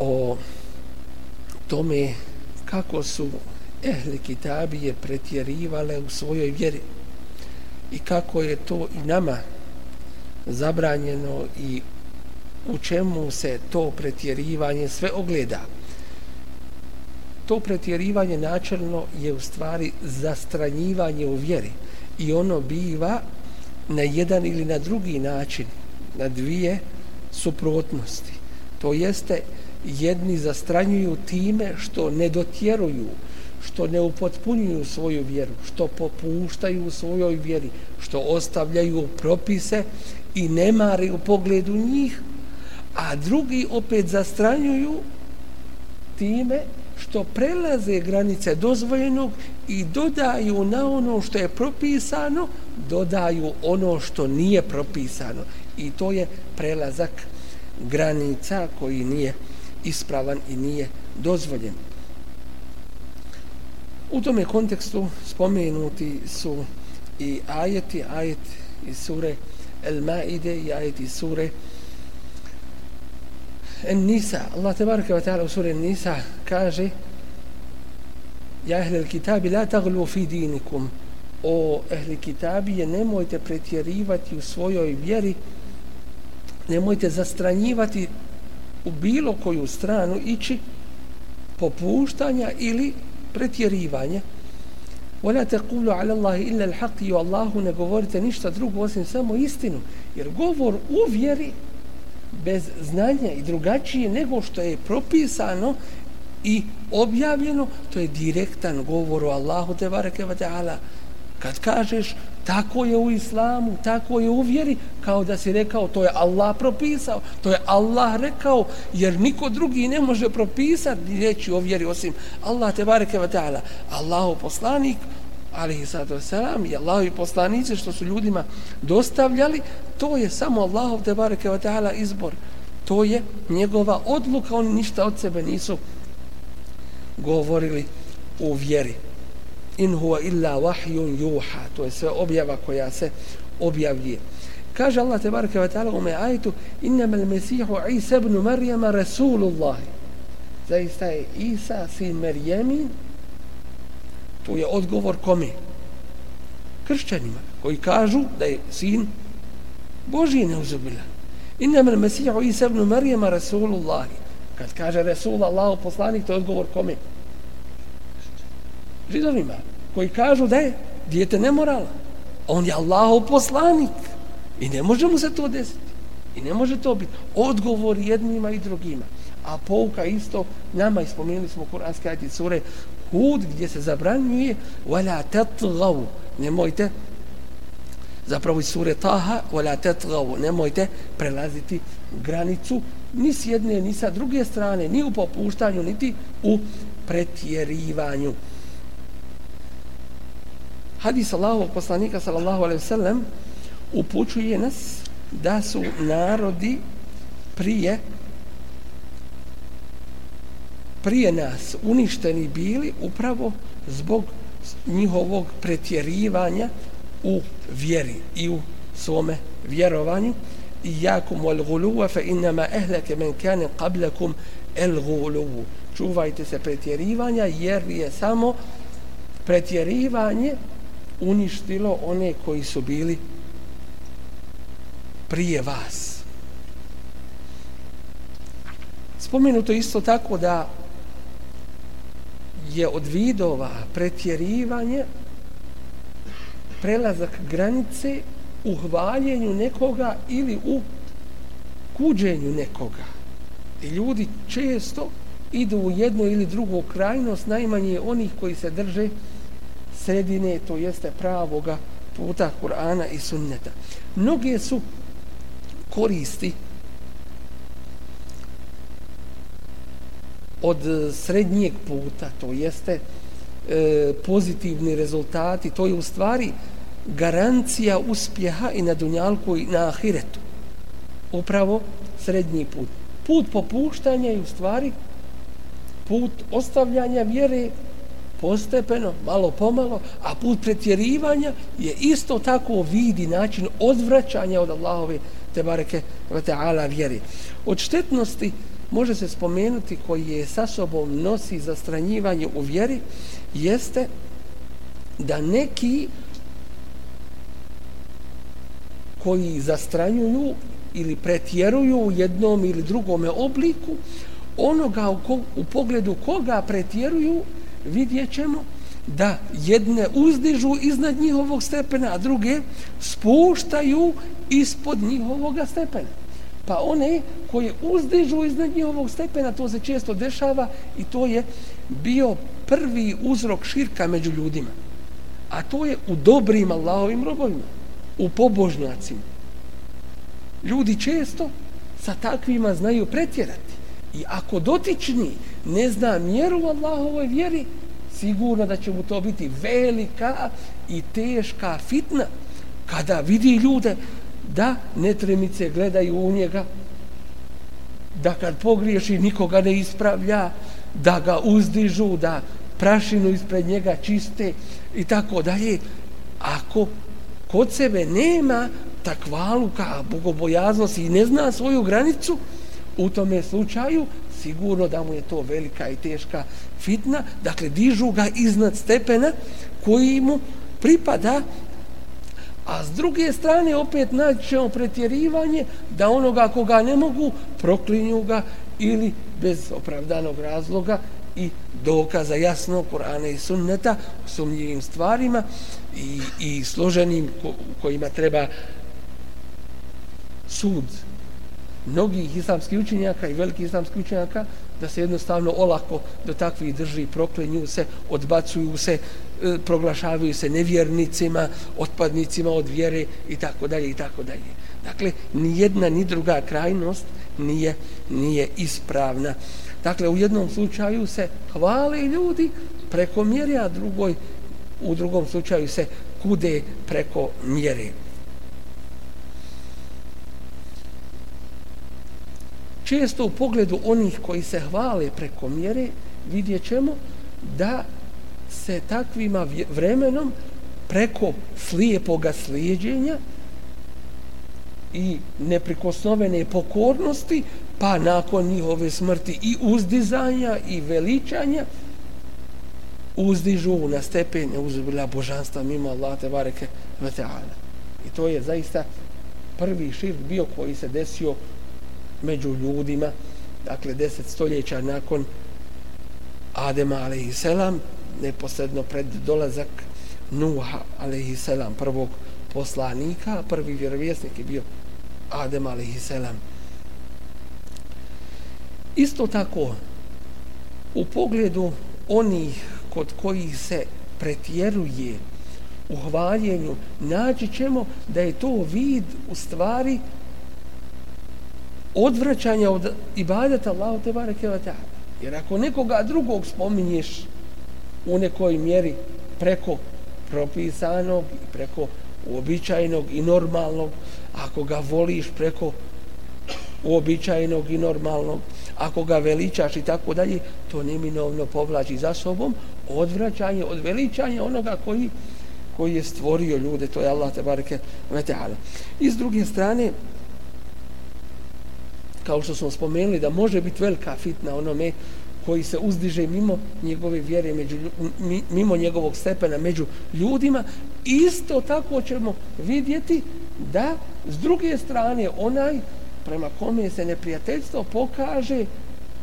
o tome kako su ehli kitabije pretjerivale u svojoj vjeri i kako je to i nama zabranjeno i u čemu se to pretjerivanje sve ogleda. To pretjerivanje načelno je u stvari zastranjivanje u vjeri i ono biva na jedan ili na drugi način, na dvije suprotnosti. To jeste jedni zastranjuju time što ne dotjeruju, što ne upotpunjuju svoju vjeru, što popuštaju u svojoj vjeri, što ostavljaju propise i ne mari u pogledu njih, a drugi opet zastranjuju time što prelaze granice dozvoljenog i dodaju na ono što je propisano, dodaju ono što nije propisano. I to je prelazak granica koji nije ispravan i nije dozvoljen. U tome kontekstu spomenuti su i ajeti, ajet iz sure El Maide i ajet iz sure En Nisa. Allah tebareke wa ta'ala u sure Nisa kaže Ja ehlel kitabi la taglu fi dinikum o ehli kitabije nemojte pretjerivati u svojoj vjeri nemojte zastranjivati u bilo koju stranu ići popuštanja ili pretjerivanja. Wala taqulu ala Allahi illa al-haq wa Allahu ne govorite ništa drugo osim samo istinu jer govor u vjeri bez znanja i drugačije nego što je propisano i objavljeno to je direktan govor o Allahu te bareke ve taala kad kažeš tako je u islamu, tako je u vjeri, kao da si rekao, to je Allah propisao, to je Allah rekao, jer niko drugi ne može propisati ni reći o vjeri osim Allah te bareke wa ta'ala. Allahu poslanik, alihi sallatu wasalam, i Allahovi poslanice što su ljudima dostavljali, to je samo Allahov te bareke wa ta'ala izbor. To je njegova odluka, oni ništa od sebe nisu govorili u vjeri in huwa illa wahyun yuha. To je sve objava koja se objavljuje. Kaže Allah tebareke ve taala u ajetu innamal mesihu Isa ibn Maryam rasulullah. Zaista je Isa sin Maryamin. Tu je odgovor kome? Kršćanima koji kažu da je sin Božji neuzubila. Innamal mesihu Isa ibn Maryam rasulullah. Kad kaže rasulullah poslanik to je odgovor kome? Židovima koji kažu da je dijete nemorala. On je Allahov poslanik i ne može mu se to desiti. I ne može to biti odgovor jednima i drugima. A pouka isto nama ispomenuli smo kuranske ajti sure Hud gdje se zabranjuje wala tatgav nemojte zapravo iz sure Taha wala tatgav nemojte prelaziti granicu ni s jedne ni sa druge strane ni u popuštanju niti u pretjerivanju hadis Allahovog poslanika sallallahu alaihi ve upućuje nas da su narodi prije prije nas uništeni bili upravo zbog njihovog pretjerivanja u vjeri i u svome vjerovanju. I wal guluwa fa inma ahlaka man kana qablakum al guluw čuvajte se pretjerivanja jer je samo pretjerivanje uništilo one koji su bili prije vas. Spomenuto isto tako da je od vidova pretjerivanje prelazak granice u hvaljenju nekoga ili u kuđenju nekoga. I ljudi često idu u jednu ili drugu krajnost, najmanje onih koji se drže sredine, to jeste pravoga puta Kur'ana i sunneta. Mnoge su koristi od e, srednjeg puta, to jeste e, pozitivni rezultati, to je u stvari garancija uspjeha i na dunjalku i na ahiretu. Upravo srednji put. Put popuštanja je u stvari put ostavljanja vjere postepeno, malo pomalo, a put pretjerivanja je isto tako vidi način odvraćanja od Allahove te bareke ve taala vjeri. Od štetnosti može se spomenuti koji je sa sobom nosi zastranjivanje u vjeri jeste da neki koji zastranjuju ili pretjeruju u jednom ili drugome obliku onoga u, ko, u pogledu koga pretjeruju vidjet ćemo da jedne uzdižu iznad njihovog stepena, a druge spuštaju ispod njihovog stepena. Pa one koje uzdižu iznad njihovog stepena, to se često dešava i to je bio prvi uzrok širka među ljudima. A to je u dobrim Allahovim robovima, u pobožnjacima. Ljudi često sa takvima znaju pretjerati. I ako dotični ne zna mjeru Allahovoj vjeri, sigurno da će mu to biti velika i teška fitna kada vidi ljude da netremice gledaju u njega, da kad pogriješi nikoga ne ispravlja, da ga uzdižu, da prašinu ispred njega čiste i tako dalje. Ako kod sebe nema takvaluka, bogobojaznosti i ne zna svoju granicu, u tome slučaju sigurno da mu je to velika i teška fitna, dakle dižu ga iznad stepena koji mu pripada, a s druge strane opet naćemo pretjerivanje da onoga koga ne mogu proklinju ga ili bez opravdanog razloga i dokaza jasno Korana i Sunneta u sumnjivim stvarima i, i složenim ko, kojima treba sud mnogih islamskih učenjaka i velikih islamskih učenjaka da se jednostavno olako do takvih drži proklenju se, odbacuju se, e, proglašavaju se nevjernicima, otpadnicima od vjere i tako dalje i tako dalje. Dakle, ni jedna ni druga krajnost nije, nije ispravna. Dakle, u jednom slučaju se hvale ljudi preko mjere, a drugoj, u drugom slučaju se kude preko mjere. Često u pogledu onih koji se hvale preko mjere vidjet ćemo da se takvima vremenom preko slijepoga slijedjenja i neprikosnovene pokornosti pa nakon njihove smrti i uzdizanja i veličanja uzdižu na stepene uzbilja božanstva mimo Allah te bareke i to je zaista prvi širk bio koji se desio među ljudima, dakle deset stoljeća nakon Adema a.s. neposredno pred dolazak Nuha a.s. prvog poslanika, prvi vjerovjesnik je bio Adem a.s. Isto tako, u pogledu onih kod kojih se pretjeruje u hvaljenju, naći ćemo da je to vid u stvari odvraćanja od ibadeta Allahu te bareke ve taala. Jer ako nekoga drugog spominješ u nekoj mjeri preko propisanog i preko uobičajenog i normalnog, ako ga voliš preko uobičajenog i normalnog, ako ga veličaš i tako dalje, to neminovno povlači za sobom odvraćanje od veličanja onoga koji koji je stvorio ljude, to je Allah te bareke ve taala. I s druge strane, kao što smo spomenuli, da može biti velika fitna onome koji se uzdiže mimo njegove vjere, među, mimo njegovog stepena među ljudima, isto tako ćemo vidjeti da s druge strane onaj prema kome se neprijateljstvo pokaže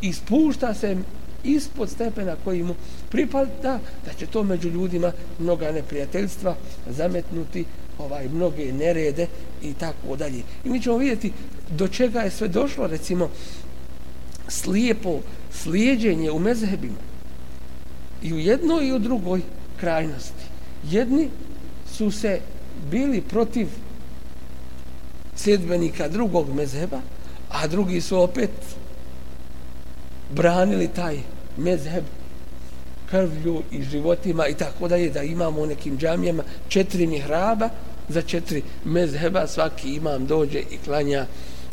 i spušta se ispod stepena koji mu pripada, da će to među ljudima mnoga neprijateljstva zametnuti, ovaj mnoge nerede i tako dalje. I mi ćemo vidjeti do čega je sve došlo, recimo, slijepo slijedjenje u mezhebima i u jednoj i u drugoj krajnosti. Jedni su se bili protiv sedbenika drugog mezheba, a drugi su opet branili taj mezheb krvlju i životima i tako da je da imamo u nekim džamijama četiri mihraba za četiri mezheba svaki imam dođe i klanja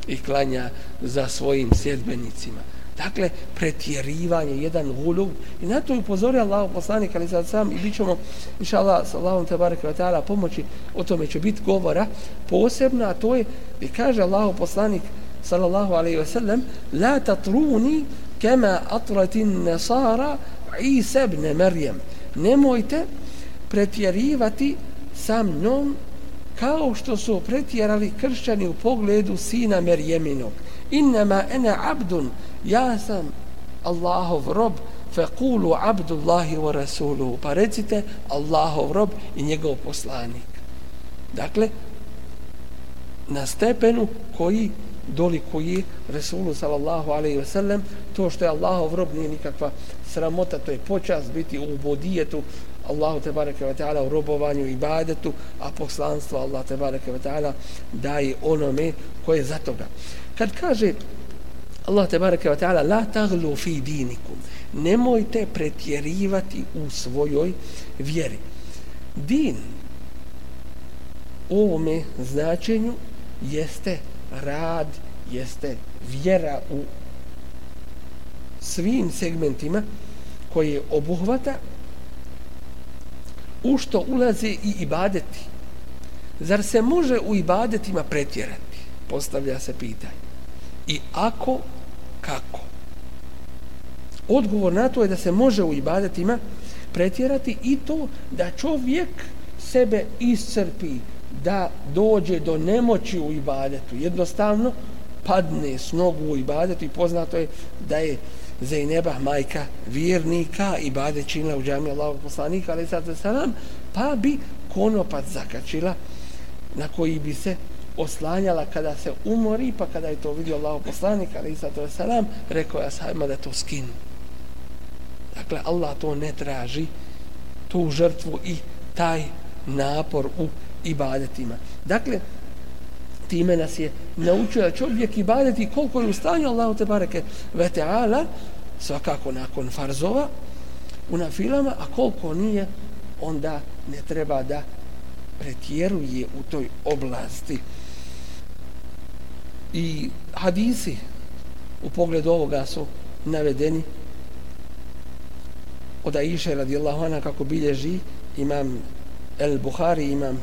i klanja za svojim sjedbenicima. Dakle, pretjerivanje, jedan gulub. I na to upozori Allah poslanik, ali sad sam i bit ćemo, inša Allah, sa Allahom te barek ta'ala pomoći, o tome će biti govora posebno, a to je, i kaže Allah poslanik, sallallahu alaihi ve sellem, la tatruni kema atratin nasara Isa ibn Maryam. Nemojte pretjerivati sa mnom kao što su pretjerali kršćani u pogledu sina Merjeminog. Innama ena abdun, ja sam Allahov rob, fe kulu abdullahi wa rasuluhu. Pa recite Allahov rob i njegov poslanik. Dakle, na stepenu koji dolikuje Resulu sallallahu alaihi ve sellem to što je Allahov rob nije nikakva sramota to je počast biti u bodijetu Allahu te bareke ve taala u robovanju i ibadetu a poslanstvo Allah te bareke ve taala daje onome koje je za toga. Kad kaže Allah te bareke ve taala la taglu fi dinikum nemojte pretjerivati u svojoj vjeri. Din u ovome značenju jeste rad jeste vjera u svim segmentima koje obuhvata u što ulaze i ibadeti. Zar se može u ibadetima pretjerati? Postavlja se pitanje. I ako, kako? Odgovor na to je da se može u ibadetima pretjerati i to da čovjek sebe iscrpi, da dođe do nemoći u ibadetu. Jednostavno, padne s nogu u ibadetu i poznato je da je Zajneba majka vjernika i bade činila u džami Allahog poslanika, ali sad se pa bi konopac zakačila na koji bi se oslanjala kada se umori, pa kada je to vidio Allah poslanik, ali sad se rekao je sajma da to skinu. Dakle, Allah to ne traži, tu žrtvu i taj napor u ibadetima. Dakle, time nas je naučio da čovjek ibadeti koliko je u stanju Allahu te bareke ve ta'ala svakako nakon farzova u nafilama, a koliko nije onda ne treba da pretjeruje u toj oblasti i hadisi u pogledu ovoga su navedeni od Aisha radijallahu anha kako bilježi imam El Buhari imam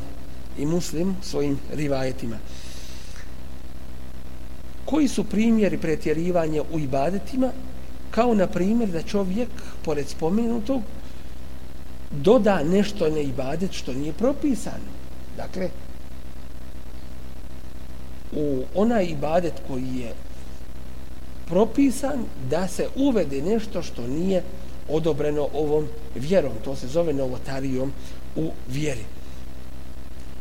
i muslim svojim rivajetima. Koji su primjeri pretjerivanja u ibadetima? Kao na primjer da čovjek, pored spomenutog, doda nešto na ibadet što nije propisano. Dakle, u onaj ibadet koji je propisan da se uvede nešto što nije odobreno ovom vjerom. To se zove novotarijom u vjeri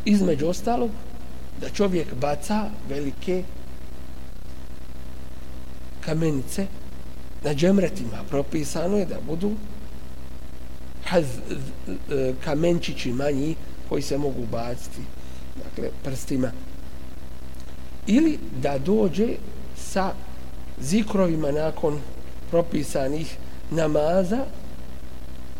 između ostalog da čovjek baca velike kamenice na džemretima propisano je da budu haz, e, kamenčići manji koji se mogu baciti dakle prstima ili da dođe sa zikrovima nakon propisanih namaza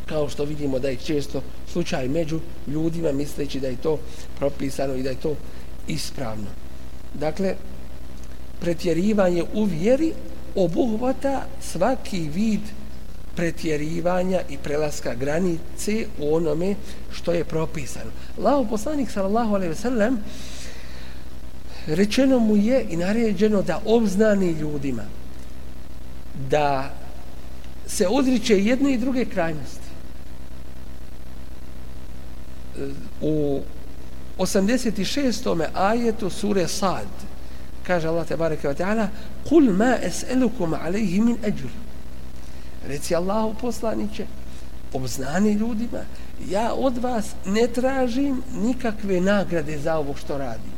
kao što vidimo da je često slučaj među ljudima misleći da je to propisano i da je to ispravno. Dakle, pretjerivanje u vjeri obuhvata svaki vid pretjerivanja i prelaska granice u onome što je propisano. Lao poslanik sallallahu alejhi ve sellem rečeno mu je i naređeno da obznani ljudima da se odriče jedne i druge krajnosti u 86. ajetu sure Sad kaže Allah te bareke ve taala kul ma es'alukum alayhi min ajr reci Allahu poslanice obznani ljudima ja od vas ne tražim nikakve nagrade za ovo što radi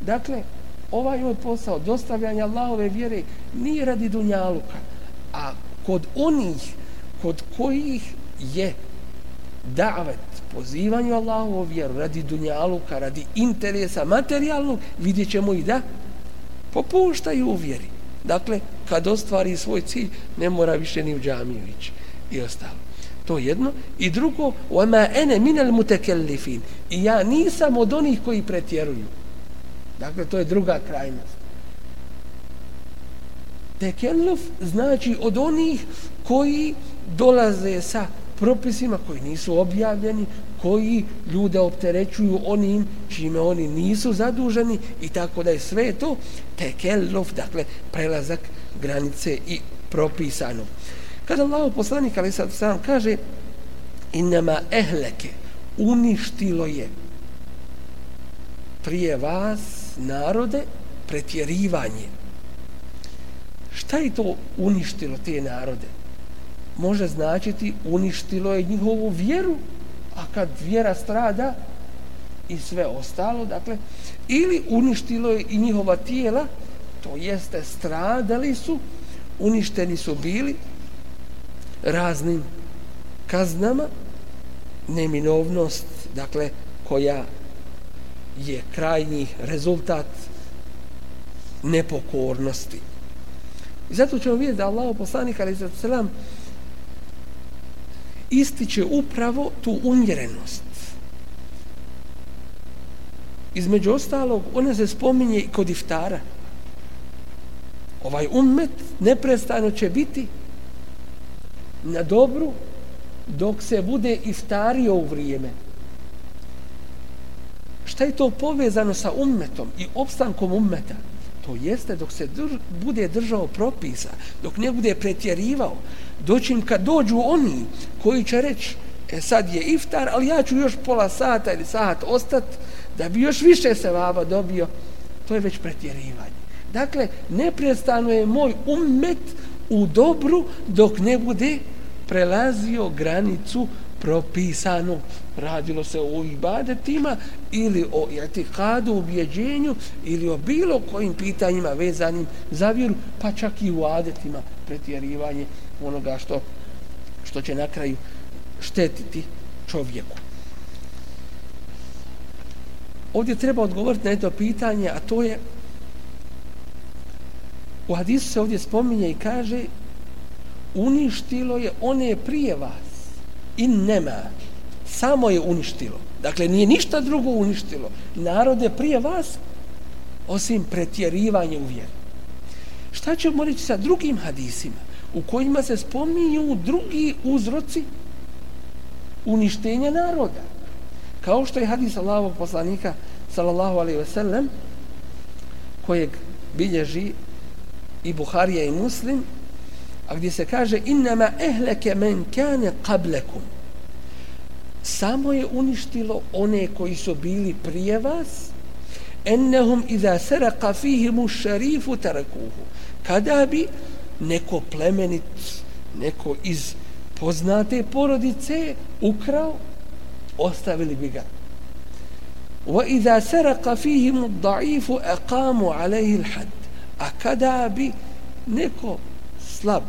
dakle ovaj od posao dostavljanja Allahove vjere nije radi dunjaluka a kod onih kod kojih je davet pozivanju Allahu vjeru radi dunjaluka, radi interesa materijalnog, vidjet ćemo i da popuštaju u vjeri. Dakle, kad ostvari svoj cilj, ne mora više ni u džamiju ići i ostalo. To jedno. I drugo, وَمَا أَنَ مِنَ الْمُتَكَلِّفِينَ I ja nisam od onih koji pretjeruju. Dakle, to je druga krajnost. Tekelluf znači od onih koji dolaze sa propisima koji nisu objavljeni, koji ljude opterećuju onim čime oni nisu zaduženi i tako da je sve to tekelluf, dakle prelazak granice i propisano. Kada Allah poslanik ali sad sam kaže inama ehleke uništilo je prije vas narode pretjerivanje. Šta je to uništilo te narode? Može značiti uništilo je njihovu vjeru, a kad vjera strada i sve ostalo, dakle, ili uništilo je i njihova tijela, to jeste stradali su, uništeni su bili raznim kaznama, neminovnost, dakle, koja je krajnji rezultat nepokornosti. I zato ćemo vidjeti da Allah poslanik ali za selam ističe upravo tu umjerenost. Između ostalog, ona se spominje i kod iftara. Ovaj ummet neprestano će biti na dobru dok se bude iftario u vrijeme. Šta je to povezano sa ummetom i opstankom ummeta? To jeste dok se drž bude držao propisa, dok ne bude pretjerivao, doćim kad dođu oni koji će reći, e sad je iftar, ali ja ću još pola sata ili sat ostat da bi još više se vaba dobio, to je već pretjerivanje. Dakle, neprestano je moj umet u dobru dok ne bude prelazio granicu propisano radilo se o ibadetima ili o etikadu, ubjeđenju ili o bilo kojim pitanjima vezanim za vjeru, pa čak i u adetima pretjerivanje onoga što, što će na kraju štetiti čovjeku. Ovdje treba odgovoriti na jedno pitanje, a to je u hadisu se ovdje spominje i kaže uništilo je one prije vas in nema samo je uništilo. Dakle nije ništa drugo uništilo. Narode prije vas osim pretjerivanje u vjeru. Šta ćemo reći sa drugim hadisima u kojima se spominju drugi uzroci uništenja naroda? Kao što je hadis Allahovog poslanika sallallahu alaihi ve sellem kojeg bilježi i Buharija i Muslim a gdje se kaže innama ehleke men kane qablakum samo je uništilo one koji su bili prije vas. Ennehum iza saraka fihimu šarifu tarakuhu. Kada bi neko plemenit neko iz poznate porodice ukrao ostavili bi ga. Wa iza saraka fihimu da'ifu aqamu alaihi l'had a kada bi neko slab,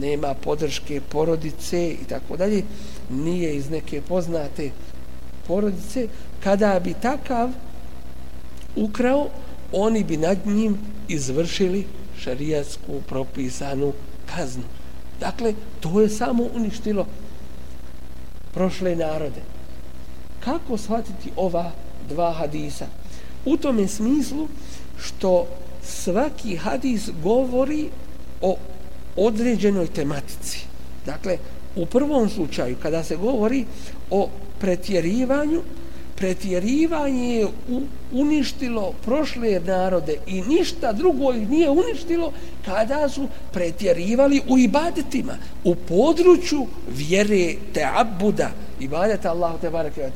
nema podrške porodice i tako dalje, nije iz neke poznate porodice, kada bi takav ukrao, oni bi nad njim izvršili šarijatsku propisanu kaznu. Dakle, to je samo uništilo prošle narode. Kako shvatiti ova dva hadisa? U tome smislu što svaki hadis govori o određenoj tematici. Dakle, u prvom slučaju, kada se govori o pretjerivanju, pretjerivanje je uništilo prošle narode i ništa drugo ih nije uništilo kada su pretjerivali u ibadetima, u području vjere Teabuda, ibadeta Allahu te barake.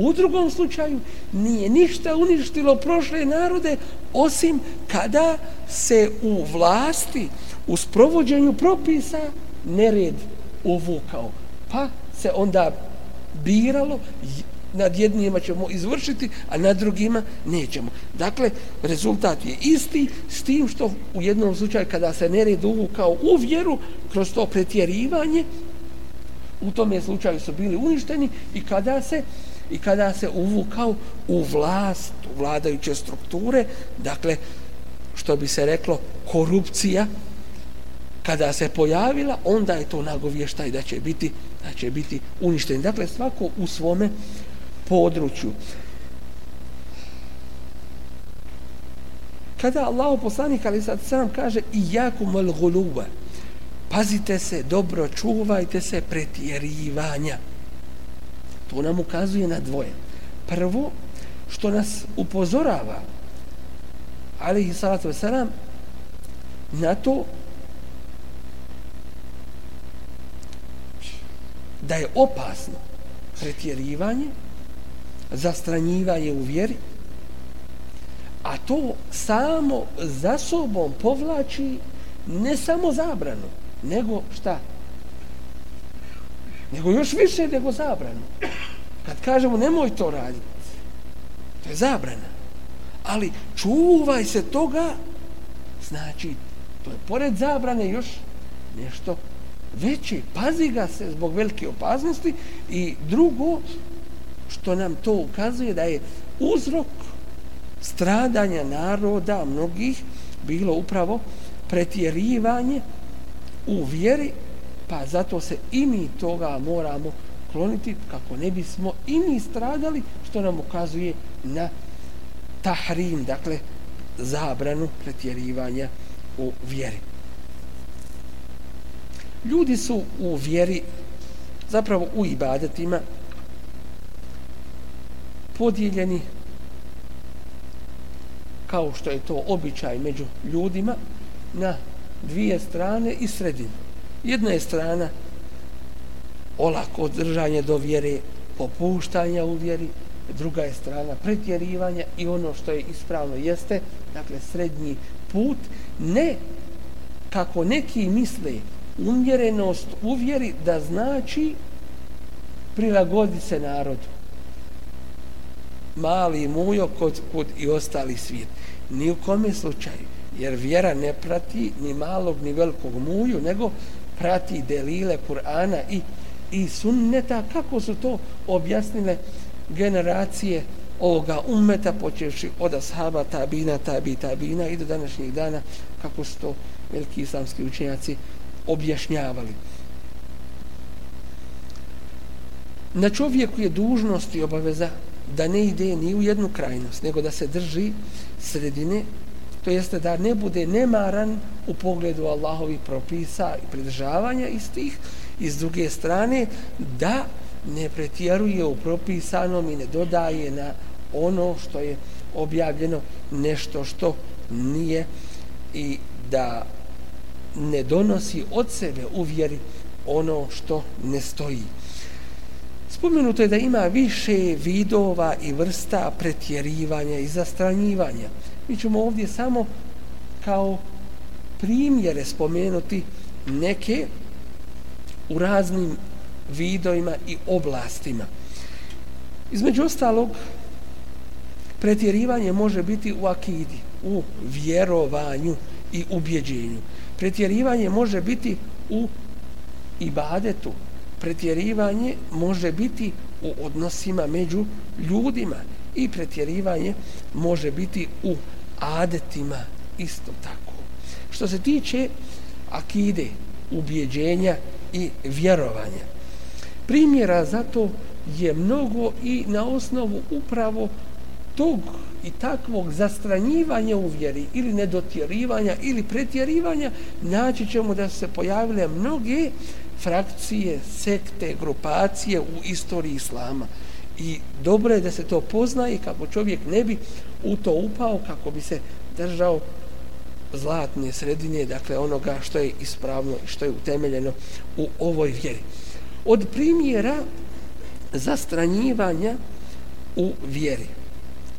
U drugom slučaju nije ništa uništilo prošle narode osim kada se u vlasti, u sprovođenju propisa nered uvukao. Pa se onda biralo nad jednima ćemo izvršiti, a nad drugima nećemo. Dakle, rezultat je isti s tim što u jednom slučaju kada se nered uvukao u vjeru kroz to pretjerivanje, u tome slučaju su bili uništeni i kada se i kada se uvukao u vlast, u vladajuće strukture, dakle, što bi se reklo, korupcija, kada se pojavila, onda je to nagovještaj da će biti, da će biti uništen. Dakle, svako u svome području. Kada Allah poslanik ali sad sam kaže i jako mal guluba, pazite se, dobro čuvajte se pretjerivanja. To nam ukazuje na dvoje. Prvo, što nas upozorava, ali i salatu wasalam, na to da je opasno pretjerivanje, zastranjivanje u vjeri, a to samo za sobom povlači ne samo zabranu, nego šta? Nego još više nego zabranu. Kad kažemo nemoj to raditi, to je zabrana. Ali čuvaj se toga, znači, to je pored zabrane još nešto veće. Pazi ga se zbog velike opaznosti i drugo, što nam to ukazuje da je uzrok stradanja naroda mnogih bilo upravo pretjerivanje u vjeri, pa zato se i mi toga moramo kloniti kako ne bismo i mi stradali, što nam ukazuje na tahrim, dakle zabranu pretjerivanja u vjeri. Ljudi su u vjeri, zapravo u ibadetima, podijeljeni kao što je to običaj među ljudima na dvije strane i sredinu. Jedna je strana olako držanje do vjere, popuštanja u vjeri, druga je strana pretjerivanja i ono što je ispravno jeste, dakle srednji put, ne kako neki misle umjerenost u vjeri da znači prilagodi se narodu mali mujo kod, kod i ostali svijet. Ni u kome slučaju. Jer vjera ne prati ni malog ni velikog muju, nego prati delile Kur'ana i, i sunneta. Kako su to objasnile generacije ovoga ummeta, počevši od ashaba, tabina, tabi, tabina i do današnjih dana, kako su to veliki islamski učenjaci objašnjavali. Na čovjeku je dužnost i obaveza da ne ide ni u jednu krajnost, nego da se drži sredine, to jeste da ne bude nemaran u pogledu Allahovi propisa i pridržavanja istih, i s druge strane da ne pretjeruje u propisanom i ne dodaje na ono što je objavljeno nešto što nije i da ne donosi od sebe u vjeri ono što ne stoji. Spomenuto je da ima više vidova i vrsta pretjerivanja i zastranjivanja. Mi ćemo ovdje samo kao primjere spomenuti neke u raznim vidovima i oblastima. Između ostalog, pretjerivanje može biti u akidi, u vjerovanju i ubjeđenju. Pretjerivanje može biti u ibadetu, pretjerivanje može biti u odnosima među ljudima i pretjerivanje može biti u adetima isto tako. Što se tiče akide, ubjeđenja i vjerovanja, primjera za to je mnogo i na osnovu upravo tog i takvog zastranjivanja u vjeri ili nedotjerivanja ili pretjerivanja naći ćemo da se pojavile mnoge frakcije, sekte, grupacije u istoriji islama. I dobro je da se to poznaje kako čovjek ne bi u to upao, kako bi se držao zlatne sredine, dakle onoga što je ispravno i što je utemeljeno u ovoj vjeri. Od primjera zastranjivanja u vjeri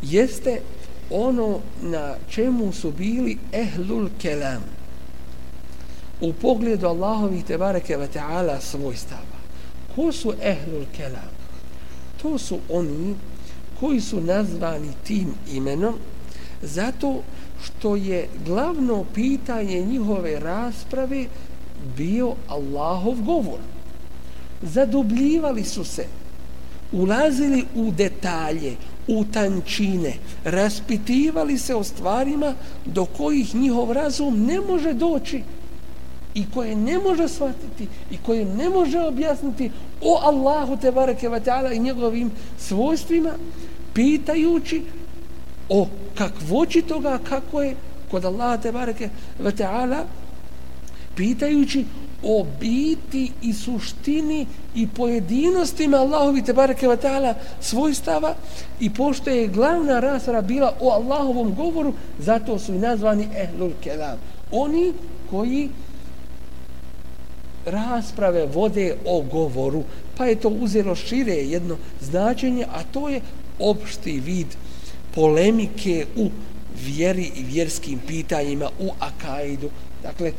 jeste ono na čemu su bili ehlul kelam u pogledu Allahovi te bareke ve ta'ala svojstava. Ko su ehlul kelam? To su oni koji su nazvani tim imenom zato što je glavno pitanje njihove rasprave bio Allahov govor. Zadubljivali su se, ulazili u detalje, u tančine, raspitivali se o stvarima do kojih njihov razum ne može doći i koje ne može shvatiti i koje ne može objasniti o Allahu te bareke ve taala i njegovim svojstvima pitajući o kakvoći toga kako je kod Allaha te bareke ve taala pitajući o biti i suštini i pojedinostima Allahovi te bareke ve taala svojstava i pošto je glavna rasprava bila o Allahovom govoru zato su i nazvani ehlul kelam. Oni koji rasprave vode o govoru, pa je to uzelo šire jedno značenje, a to je opšti vid polemike u vjeri i vjerskim pitanjima u akaidu. Dakle,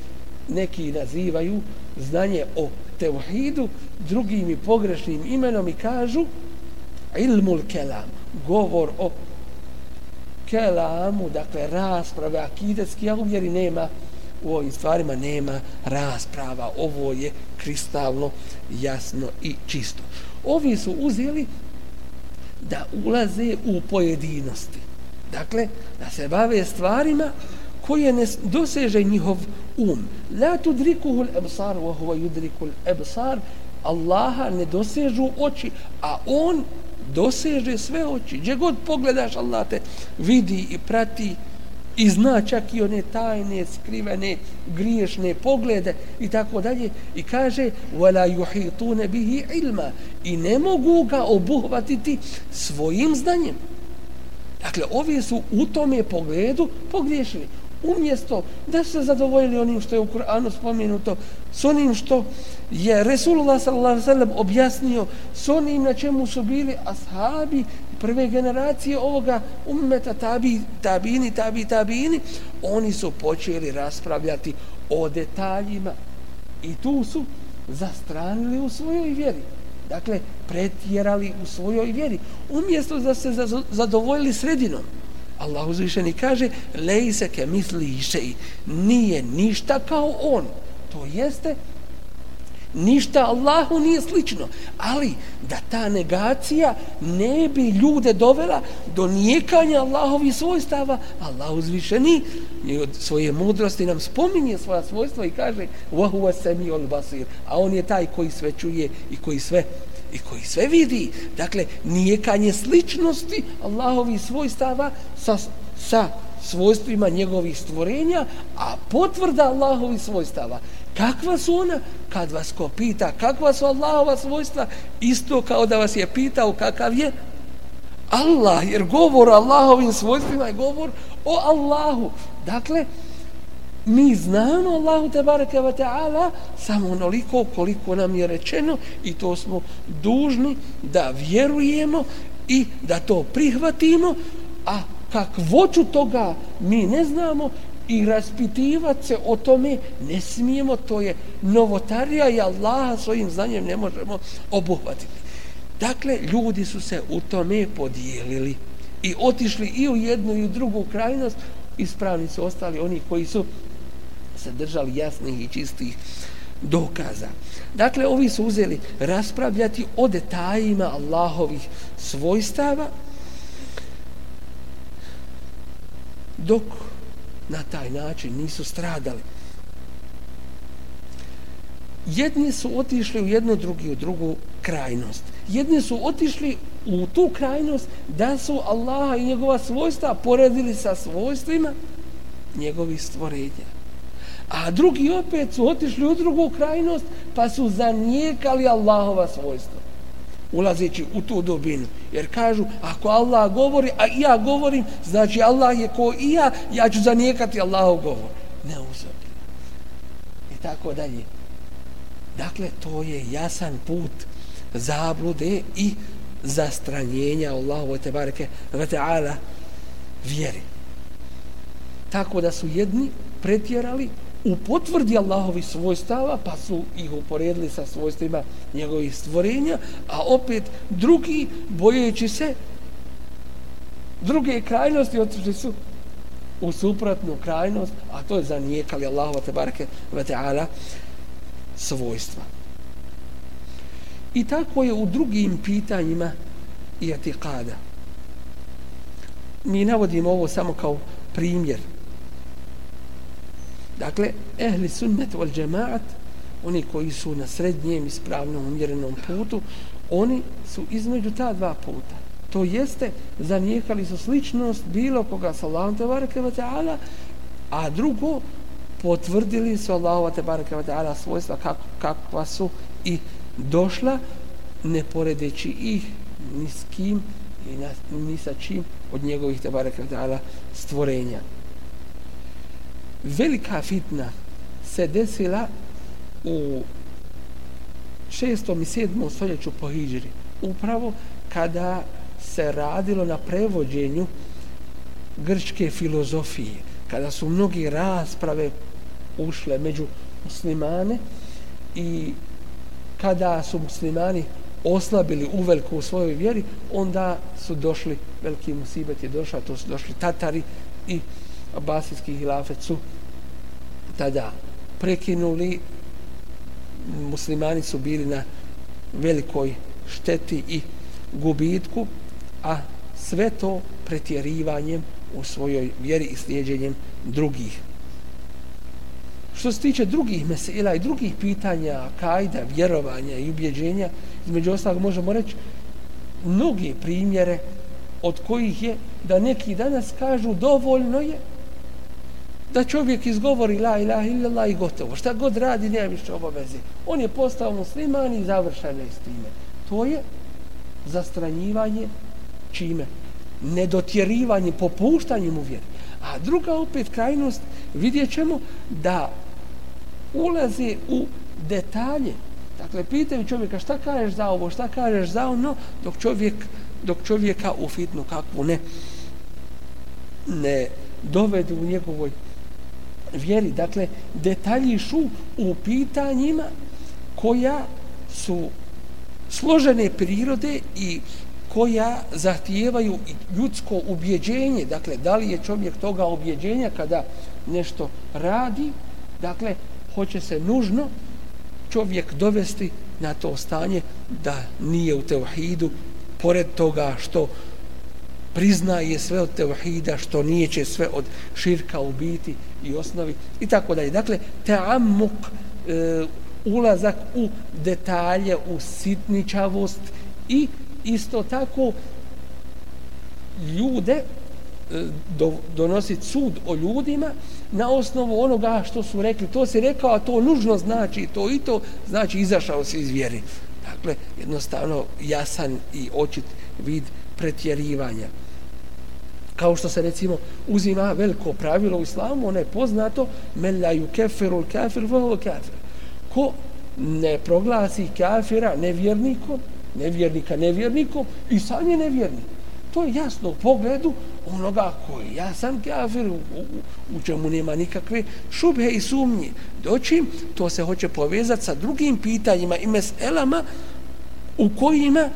neki nazivaju znanje o tevhidu drugim i pogrešnim imenom i kažu ilmul kelam, govor o kelamu, dakle rasprave akidetski, a u vjeri nema u ovim stvarima nema rasprava. Ovo je kristalno, jasno i čisto. Ovi su uzeli da ulaze u pojedinosti. Dakle, da se bave stvarima koje ne doseže njihov um. La tudrikuhul ebsar, wa huwa yudrikul ebsar, Allaha ne dosežu oči, a on doseže sve oči. Gdje god pogledaš, Allah te vidi i prati i zna čak i one tajne, skrivene, griješne poglede i tako dalje. I kaže wala yuhitun bihi ilma. I ne mogu ga obuhvatiti svojim znanjem. Dakle ovi su u tome pogledu pogriješili. Umjesto da se zadovoljili onim što je u Kur'anu spomenuto s onim što je Resulullah sallallahu objasnio s onim na čemu su bili ashabi prve generacije ovoga ummeta tabi, tabini, tabi, tabini, oni su počeli raspravljati o detaljima i tu su zastranili u svojoj vjeri. Dakle, pretjerali u svojoj vjeri. Umjesto da se zadovoljili sredinom. Allah uzvišeni kaže, lej se ke misli išej, nije ništa kao on. To jeste ništa Allahu nije slično, ali da ta negacija ne bi ljude dovela do nijekanja Allahovi svojstava, Allah uzvišeni i od svoje mudrosti nam spominje svoja svojstva i kaže وَهُوَ سَمِيُ الْبَصِيرُ a on je taj koji sve čuje i koji sve i koji sve vidi. Dakle, nijekanje sličnosti Allahovi svojstava sa, sa svojstvima njegovih stvorenja, a potvrda Allahovi svojstava. Kakva su ona? Kad vas ko pita kakva su Allahova svojstva, isto kao da vas je pitao kakav je Allah, jer govor o Allahovim svojstvima je govor o Allahu. Dakle, mi znamo Allahu te bareke ve taala samo onoliko koliko nam je rečeno i to smo dužni da vjerujemo i da to prihvatimo a kakvoću toga mi ne znamo i raspitivati se o tome ne smijemo, to je novotarija i Allaha svojim znanjem ne možemo obuhvatiti. Dakle, ljudi su se u tome podijelili i otišli i u jednu i u drugu krajnost, ispravni su ostali oni koji su se držali jasnih i čistih dokaza. Dakle, ovi su uzeli raspravljati o detajima Allahovih svojstava, dok na taj način nisu stradali. Jedni su otišli u jednu drugi u drugu krajnost. Jedni su otišli u tu krajnost da su Allaha i njegova svojstva poredili sa svojstvima njegovih stvorenja. A drugi opet su otišli u drugu krajnost pa su zanijekali Allahova svojstva ulazeći u tu dobinu. Jer kažu, ako Allah govori, a ja govorim, znači Allah je ko i ja, ja ću zanijekati Allahov govor. Ne uzabili. I tako dalje. Dakle, to je jasan put zablude i zastranjenja Allahu te bareke ve taala vjeri tako da su jedni pretjerali u potvrdi Allahovi svojstava, pa su ih uporedili sa svojstvima njegovih stvorenja, a opet drugi, bojeći se druge krajnosti, otišli su u suprotnu krajnost, a to je zanijekali Allahova te barake ve ta'ala svojstva. I tako je u drugim pitanjima i etikada. Mi navodimo ovo samo kao primjer, Dakle, ehli sunnet wal džemaat, oni koji su na srednjem ispravnom umjerenom putu, oni su između ta dva puta. To jeste, zanijekali su sličnost bilo koga sa Allahom te barake wa ta'ala, a drugo, potvrdili su Allahova te barake wa ta'ala svojstva kako, kakva su i došla, ne poredeći ih ni s kim i ni sa čim od njegovih te barake wa ta'ala stvorenja velika fitna se desila u šestom i sedmom stoljeću po Hidžri. Upravo kada se radilo na prevođenju grčke filozofije, kada su mnogi rasprave ušle među muslimane i kada su muslimani oslabili uveliko u svojoj vjeri, onda su došli, veliki musibet je došao, to su došli Tatari i Abasijski hilafet su tada prekinuli. Muslimani su bili na velikoj šteti i gubitku a sve to pretjerivanjem u svojoj vjeri i slijedjenjem drugih. Što se tiče drugih mesela i drugih pitanja kajda, vjerovanja i ubjeđenja između ostalog možemo reći mnogi primjere od kojih je da neki danas kažu dovoljno je da čovjek izgovori la ilaha illallah i gotovo. Šta god radi, nema više obaveze. On je postao musliman i završen je s time. To je zastranjivanje čime? Nedotjerivanje, popuštanje mu vjeri. A druga opet krajnost, vidjet ćemo da ulaze u detalje. Dakle, pitaju čovjeka šta kažeš za ovo, šta kažeš za ono, dok čovjek dok čovjeka u fitnu kakvu ne ne dovedu u njegovoj vjeri. Dakle, detaljišu u pitanjima koja su složene prirode i koja zahtijevaju ljudsko ubjeđenje. Dakle, da li je čovjek toga ubjeđenja kada nešto radi, dakle, hoće se nužno čovjek dovesti na to stanje da nije u teuhidu, pored toga što priznaje sve od teuhida, što nije će sve od širka ubiti i osnovi i tako dalje. Dakle, teamuk, e, ulazak u detalje, u sitničavost i isto tako ljude e, do, donositi sud o ljudima na osnovu onoga što su rekli. To se rekao, a to nužno znači to i to, znači izašao se iz vjeri. Dakle, jednostavno jasan i očit vid pretjerivanja kao što se recimo uzima veliko pravilo u islamu, ono je poznato melaju kefiru kafir volo kafir. Ko ne proglasi kafira nevjernikom, nevjernika nevjernikom i sam je nevjernik. To je jasno u pogledu onoga koji ja sam kafir, u, u, u čemu nema nikakve šubhe i sumnje. Doćim, to se hoće povezati sa drugim pitanjima i meselama u kojima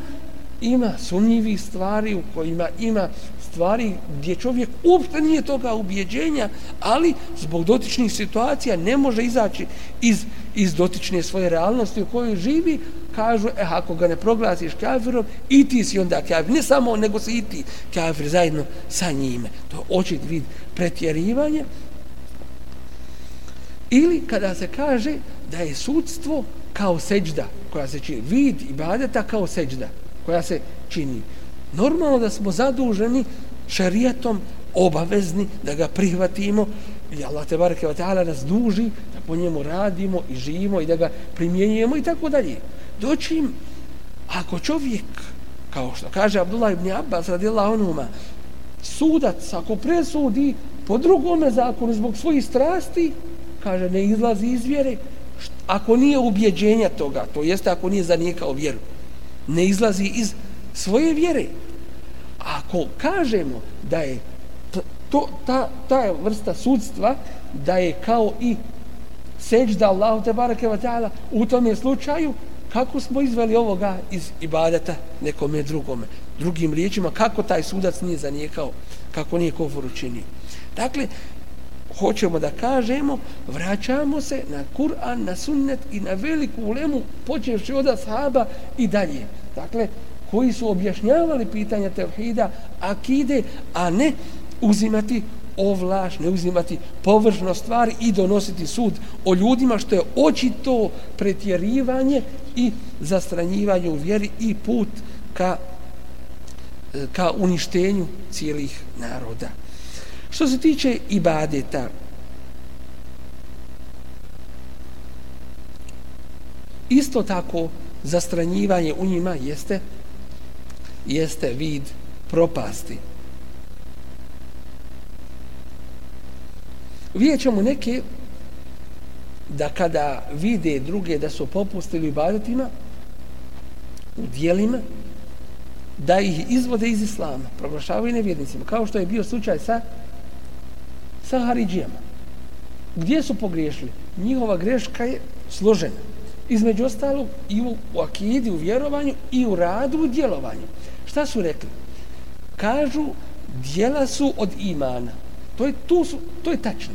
ima sumnjivi stvari, u kojima ima stvari gdje čovjek uopšte nije toga ubjeđenja, ali zbog dotičnih situacija ne može izaći iz, iz dotične svoje realnosti u kojoj živi, kažu, eh, ako ga ne proglasiš kafirom, i ti si onda kafir. Ne samo, nego si i ti kafir zajedno sa njime. To je očit vid pretjerivanja. Ili kada se kaže da je sudstvo kao seđda koja se čini, vid i badeta kao seđda koja se čini. Normalno da smo zaduženi šarijatom obavezni da ga prihvatimo i Allah te bareke ve taala nas duži da po njemu radimo i živimo i da ga primjenjujemo i tako dalje. Dočim, ako čovjek kao što kaže Abdullah ibn Abbas radijallahu anhu sudac ako presudi po drugom zakonu zbog svojih strasti kaže ne izlazi iz vjere ako nije ubjeđenja toga to jeste ako nije zanijekao vjeru ne izlazi iz svoje vjere. Ako kažemo da je to, ta, ta vrsta sudstva da je kao i seđda Allahu te barake wa ta'ala u tom je slučaju kako smo izveli ovoga iz ibadeta nekome drugome? Drugim riječima kako taj sudac nije zanijekao kako nije kofur učinio? Dakle hoćemo da kažemo vraćamo se na Kur'an na sunnet i na veliku ulemu počevši od ashaba i dalje. Dakle koji su objašnjavali pitanja tevhida akide a ne uzimati ovlaš, ne uzimati površno stvari i donositi sud o ljudima što je očito pretjerivanje i zastranjivanje u vjeri i put ka, ka uništenju cijelih naroda. Što se tiče ibadeta, isto tako zastranjivanje u njima jeste jeste vid propasti. Vidjet ćemo neke da kada vide druge da su popustili ibadetima u dijelima da ih izvode iz islama, proglašavaju nevjernicima, kao što je bio slučaj sa sa Haridžijama. Gdje su pogriješili? Njihova greška je složena. Između ostalog i u, u akidi, u vjerovanju i u radu, u djelovanju. Šta su rekli? Kažu, dijela su od imana. To je, tu su, to je tačno.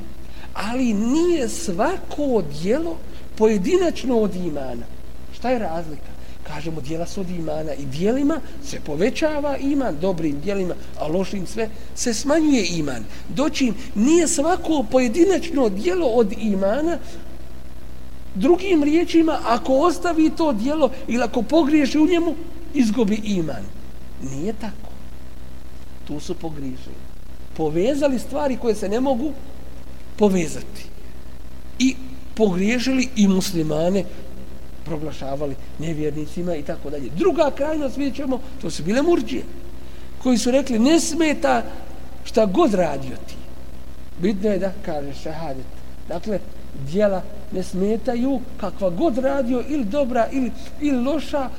Ali nije svako dijelo pojedinačno od imana. Šta je razlika? Kažemo, dijela su od imana i dijelima se povećava iman dobrim dijelima, a lošim sve se smanjuje iman. Doći nije svako pojedinačno dijelo od imana, drugim riječima, ako ostavi to dijelo ili ako pogriješi u njemu, izgubi iman. Nije tako. Tu su pogriješili povezali stvari koje se ne mogu povezati. I pogriješili i muslimane proglašavali nevjernicima i tako dalje. Druga krajnost vidjet ćemo, to su bile murđije, koji su rekli ne smeta šta god radio ti. Bitno je da kaže šahadet. Dakle, dijela ne smetaju kakva god radio ili dobra ili, ili loša,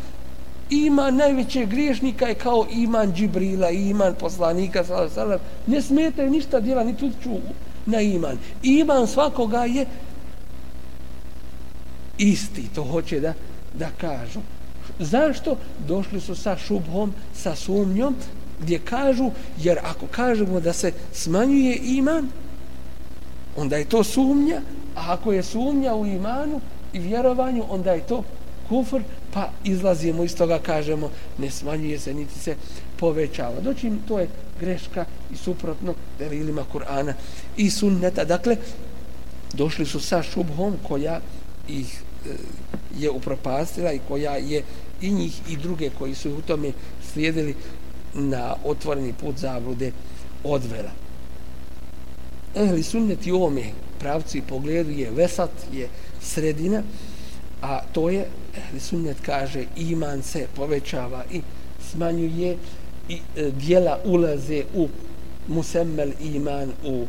iman najvećeg griješnika je kao iman Džibrila, iman poslanika, salam, ne smetaju ništa djela, ni tu na iman. Iman svakoga je isti, to hoće da, da kažu. Zašto? Došli su sa šubhom, sa sumnjom, gdje kažu, jer ako kažemo da se smanjuje iman, onda je to sumnja, a ako je sumnja u imanu i vjerovanju, onda je to kufr, pa izlazimo iz toga, kažemo, ne smanjuje se, niti se povećava. Doći to je greška i suprotno delilima Kur'ana i sunneta. Dakle, došli su sa šubhom koja ih e, je upropastila i koja je i njih i druge koji su u tome slijedili na otvoreni put zavlude odvela. Ehli sunneti u ovome pravcu i pogledu je vesat, je sredina, a to je ehli sunnet kaže iman se povećava i smanjuje i e, dijela ulaze u musemmel iman u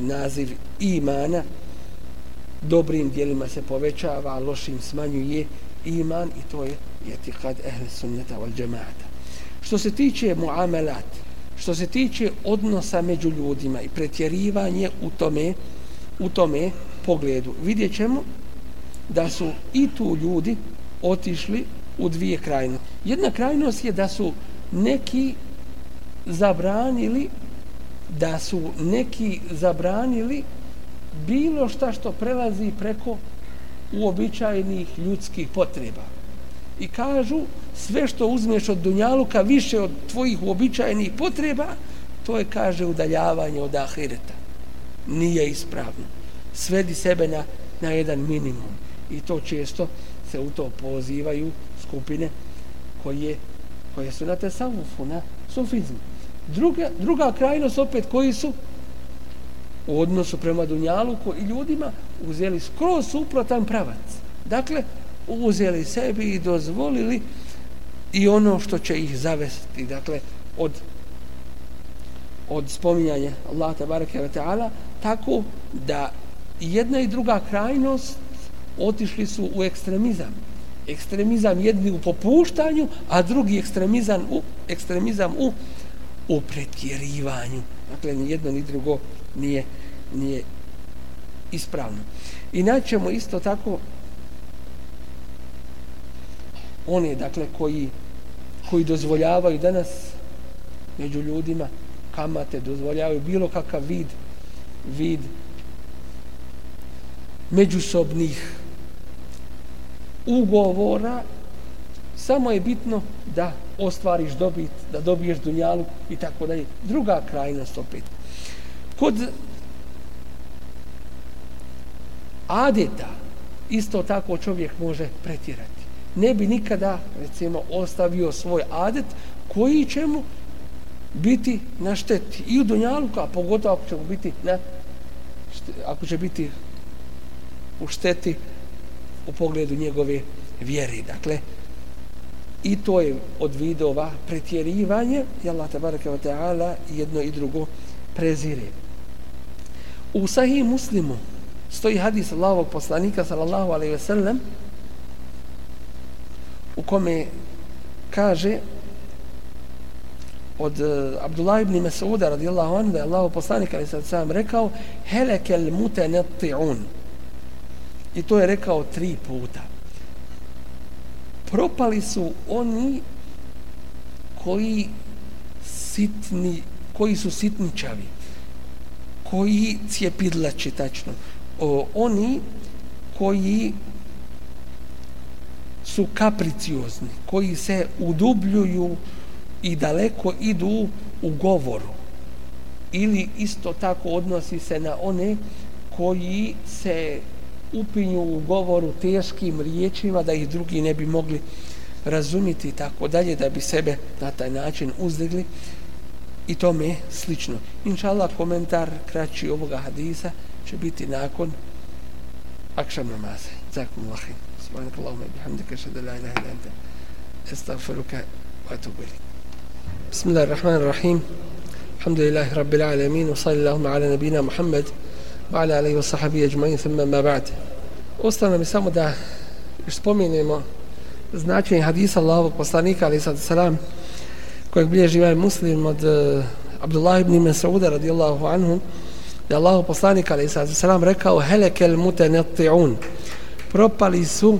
naziv imana. Dobrim dijelima se povećava lošim smanjuje iman i to je jetikad ehli sunneta wal džemata što se tiče muamelat što se tiče odnosa među ljudima i pretjerivanje u tome u tome pogledu vidjet ćemo da su i tu ljudi otišli u dvije krajnosti. Jedna krajnost je da su neki zabranili da su neki zabranili bilo šta što prelazi preko uobičajenih ljudskih potreba. I kažu, sve što uzmeš od Dunjaluka više od tvojih uobičajenih potreba, to je, kaže, udaljavanje od ahireta. Nije ispravno. Svedi sebe na, na jedan minimum i to često se u to pozivaju skupine koje, koje su na tesavufu, na sufizmu. Druga, druga krajnost opet koji su u odnosu prema Dunjaluku i ljudima uzeli skroz suprotan pravac. Dakle, uzeli sebi i dozvolili i ono što će ih zavesti, dakle, od od spominjanja Allah tabaraka wa ta'ala, tako da jedna i druga krajnost otišli su u ekstremizam ekstremizam jedni u popuštanju, a drugi ekstremizam u, ekstremizam u, u pretjerivanju. Dakle, ni jedno ni drugo nije, nije ispravno. I naćemo isto tako oni, dakle, koji, koji dozvoljavaju danas među ljudima kamate, dozvoljavaju bilo kakav vid, vid međusobnih ugovora, samo je bitno da ostvariš dobit, da dobiješ dunjalu i tako dalje. Druga krajnost opet. Kod adeta isto tako čovjek može pretjerati. Ne bi nikada, recimo, ostavio svoj adet koji će mu biti na šteti i u dunjalu, a pogotovo ako će biti na ako će biti u šteti u pogledu njegove vjere. Dakle, i to je od vidova pretjerivanje i Allah tabaraka wa ta'ala jedno i drugo prezire. U sahih muslimu stoji hadis Allahovog poslanika sallallahu alaihi ve sellem u kome kaže od uh, Abdullah ibn Mas'uda radijallahu anhu da je Allahov poslanik alaihi sallam rekao helekel mutanatti'un i to je rekao tri puta. Propali su oni koji sitni koji su sitničavi koji cjepidlači, tačno. O, oni koji su kapriciozni koji se udubljuju i daleko idu u govoru. Ili isto tako odnosi se na one koji se upinju u govoru teškim riječima da ih drugi ne bi mogli razumiti i tako dalje da bi sebe na taj način uzdigli i tome slično. Inša Allah, komentar kraći ovoga hadisa će biti nakon akšam namaze. Zakum lahim. Subhanak Allahumma bihamdika šada la ilaha ila anta. Estagfiruka wa atubu ilik. Bismillahirrahmanirrahim. Alhamdulillahi rabbil alamin wa sallallahu ala nabina Muhammad wa ala alihi wa sahbihi ajma'in thumma ma ba'd. Ostane mi samo da spomenemo značenje hadisa Allahovog poslanika alejhi salam kojeg bilježi ovaj muslim od uh, Abdullah ibn Mas'uda radijallahu anhu da Allah poslanik alejhi salam rekao helekel mutanatti'un propali su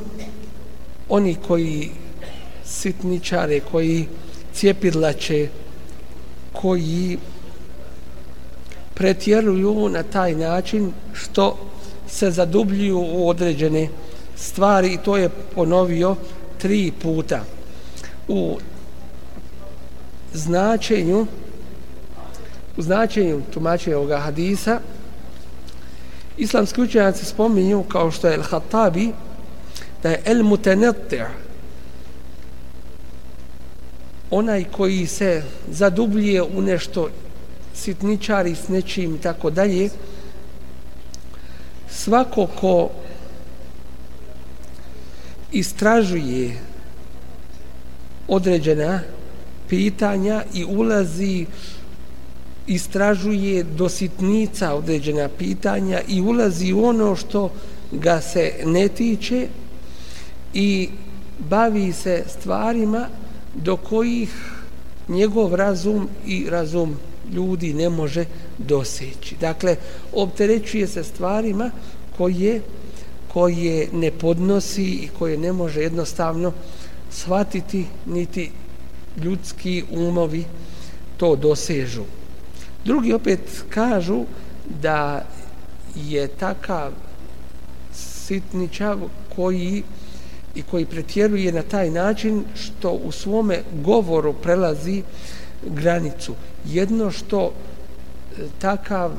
oni koji sitničare koji cijepidlače koji pretjeruju na taj način što se zadubljuju u određene stvari i to je ponovio tri puta. U značenju u značenju tumačenja ovoga hadisa islamski učenjaci spominju kao što je El-Hatabi da je El-Mutenettir onaj koji se zadubljuje u nešto sitničari s nečim i tako dalje svako ko istražuje određena pitanja i ulazi istražuje do sitnica određena pitanja i ulazi u ono što ga se ne tiče i bavi se stvarima do kojih njegov razum i razum ljudi ne može doseći. Dakle, opterećuje se stvarima koje, koje ne podnosi i koje ne može jednostavno shvatiti niti ljudski umovi to dosežu. Drugi opet kažu da je takav sitničav koji i koji pretjeruje na taj način što u svome govoru prelazi granicu. Jedno što takav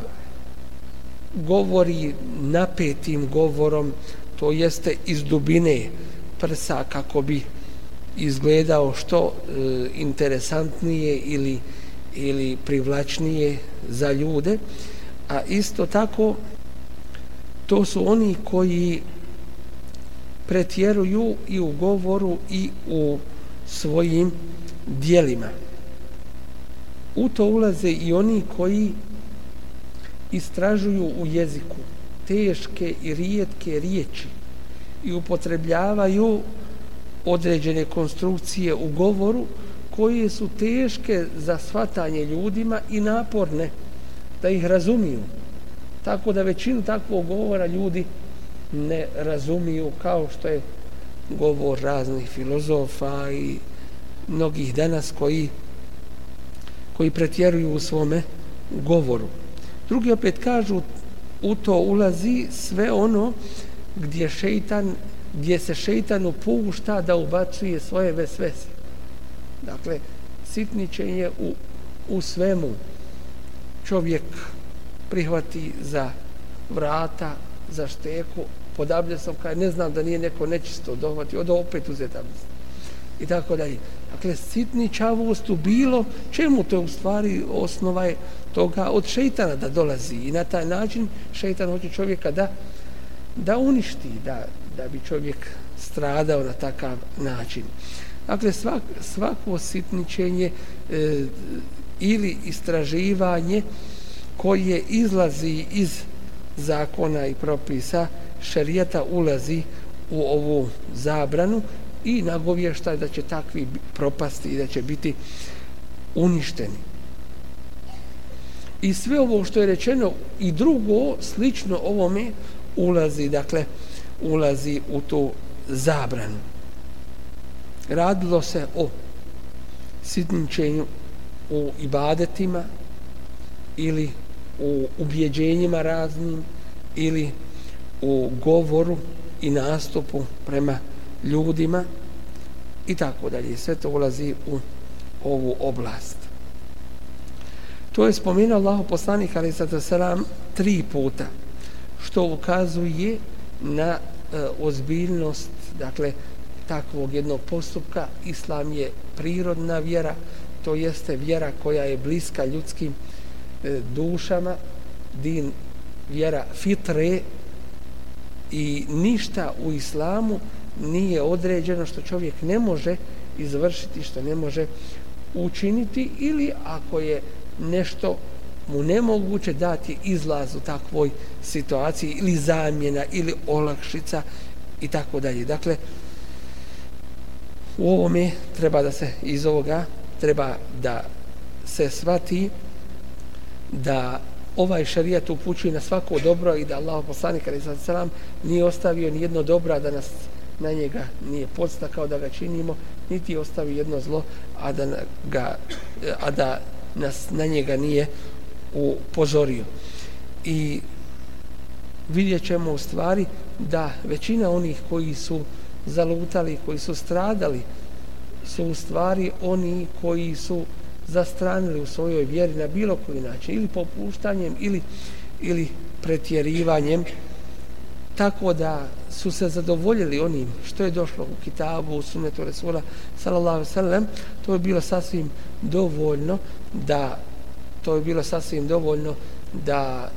govori napetim govorom, to jeste iz dubine prsa kako bi izgledao što e, interesantnije ili ili privlačnije za ljude, a isto tako to su oni koji pretjeruju i u govoru i u svojim dijelima. U to ulaze i oni koji istražuju u jeziku teške i rijetke riječi i upotrebljavaju određene konstrukcije u govoru koje su teške za shvatanje ljudima i naporne da ih razumiju. Tako da većinu takvog govora ljudi ne razumiju kao što je govor raznih filozofa i mnogih danas koji koji pretjeruju u svome govoru. Drugi opet kažu u to ulazi sve ono gdje šeitan gdje se šeitan upušta da ubacuje svoje vesvese. Dakle, sitničenje u, u svemu čovjek prihvati za vrata, za šteku, podablje sam kaj ne znam da nije neko nečisto dohvati, od opet uzeta i tako dalje. Dakle, sitničavost u bilo čemu to u stvari osnova je toga od šeitana da dolazi i na taj način šeitan hoće čovjeka da da uništi, da, da bi čovjek stradao na takav način. Dakle, svak, svako sitničenje e, ili istraživanje koje izlazi iz zakona i propisa šerijata ulazi u ovu zabranu i nagovještaj da će takvi propasti i da će biti uništeni. I sve ovo što je rečeno i drugo slično ovome ulazi, dakle, ulazi u tu zabranu. Radilo se o sitničenju u ibadetima ili u ubjeđenjima raznim ili u govoru i nastupu prema ljudima i tako dalje. Sve to ulazi u ovu oblast. To je spomenuo Allah poslanik ali sada selam tri puta što ukazuje na e, ozbiljnost dakle takvog jednog postupka islam je prirodna vjera to jeste vjera koja je bliska ljudskim e, dušama din vjera fitre i ništa u islamu nije određeno što čovjek ne može izvršiti, što ne može učiniti ili ako je nešto mu nemoguće dati izlaz u takvoj situaciji ili zamjena ili olakšica i tako dalje. Dakle, u ovome treba da se iz ovoga treba da se svati da ovaj šarijat upućuje na svako dobro i da Allah poslanik ali sad nije ostavio ni jedno dobro da nas na njega nije podstakao da ga činimo niti ostavi jedno zlo a da, ga, a da nas na njega nije upozorio. I vidjet ćemo u stvari da većina onih koji su zalutali, koji su stradali su u stvari oni koji su zastranili u svojoj vjeri na bilo koji način ili popuštanjem ili, ili pretjerivanjem tako da su se zadovoljili onim što je došlo u kitabu, u sunnetu Resula sallallahu sallam, to je bilo sasvim dovoljno da to je bilo sasvim dovoljno da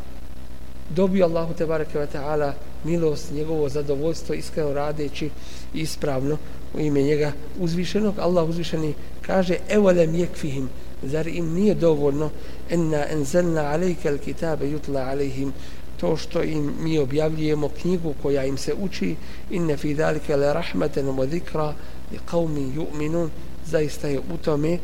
dobio Allahu te bareke ve taala milost njegovo zadovoljstvo iskreno radeći ispravno u ime njega uzvišenog. Allah uzvišeni kaže evolem yekfihim zar im nije dovoljno enna enzelna alejka alkitabe yutla alejhim to što im mi objavljujemo knjigu koja im se uči inne fi zalika la rahmatan wa dhikra li qaumin yu'minun zaista je u tome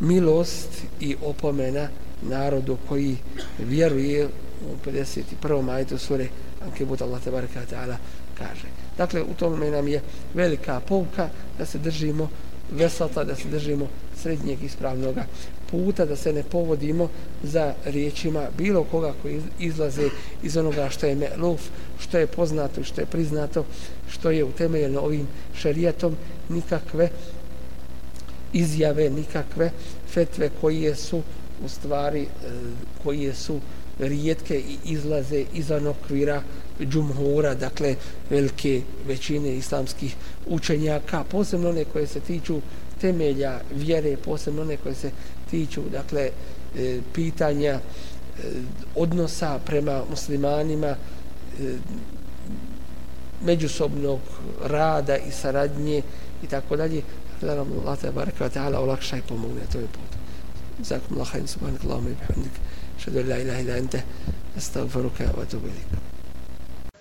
milost i opomena narodu koji vjeruje u 51. majtu sure Ankebut Allah tabaraka ta'ala kaže. Dakle, u tome nam je velika pouka da se držimo vesata, da se držimo srednjeg ispravnog puta, da se ne povodimo za riječima bilo koga koji izlaze iz onoga što je meluf, što je poznato i što je priznato, što je utemeljeno ovim šerijatom, nikakve izjave, nikakve fetve koje su u stvari e, koje su rijetke i izlaze izvan okvira džumhura, dakle velike većine islamskih učenjaka, posebno one koje se tiču temelja vjere, posebno one koje se tiču dakle e, pitanja e, odnosa prema muslimanima e, međusobnog rada i saradnje i tako dalje. Da nam Allah te baraka ta'ala olakša i pomogne to je putu Zakum Allah, subhanak Allahumma i bihamdik. Šadu la ilaha ila ente. Astagfiruka wa atubu ilik.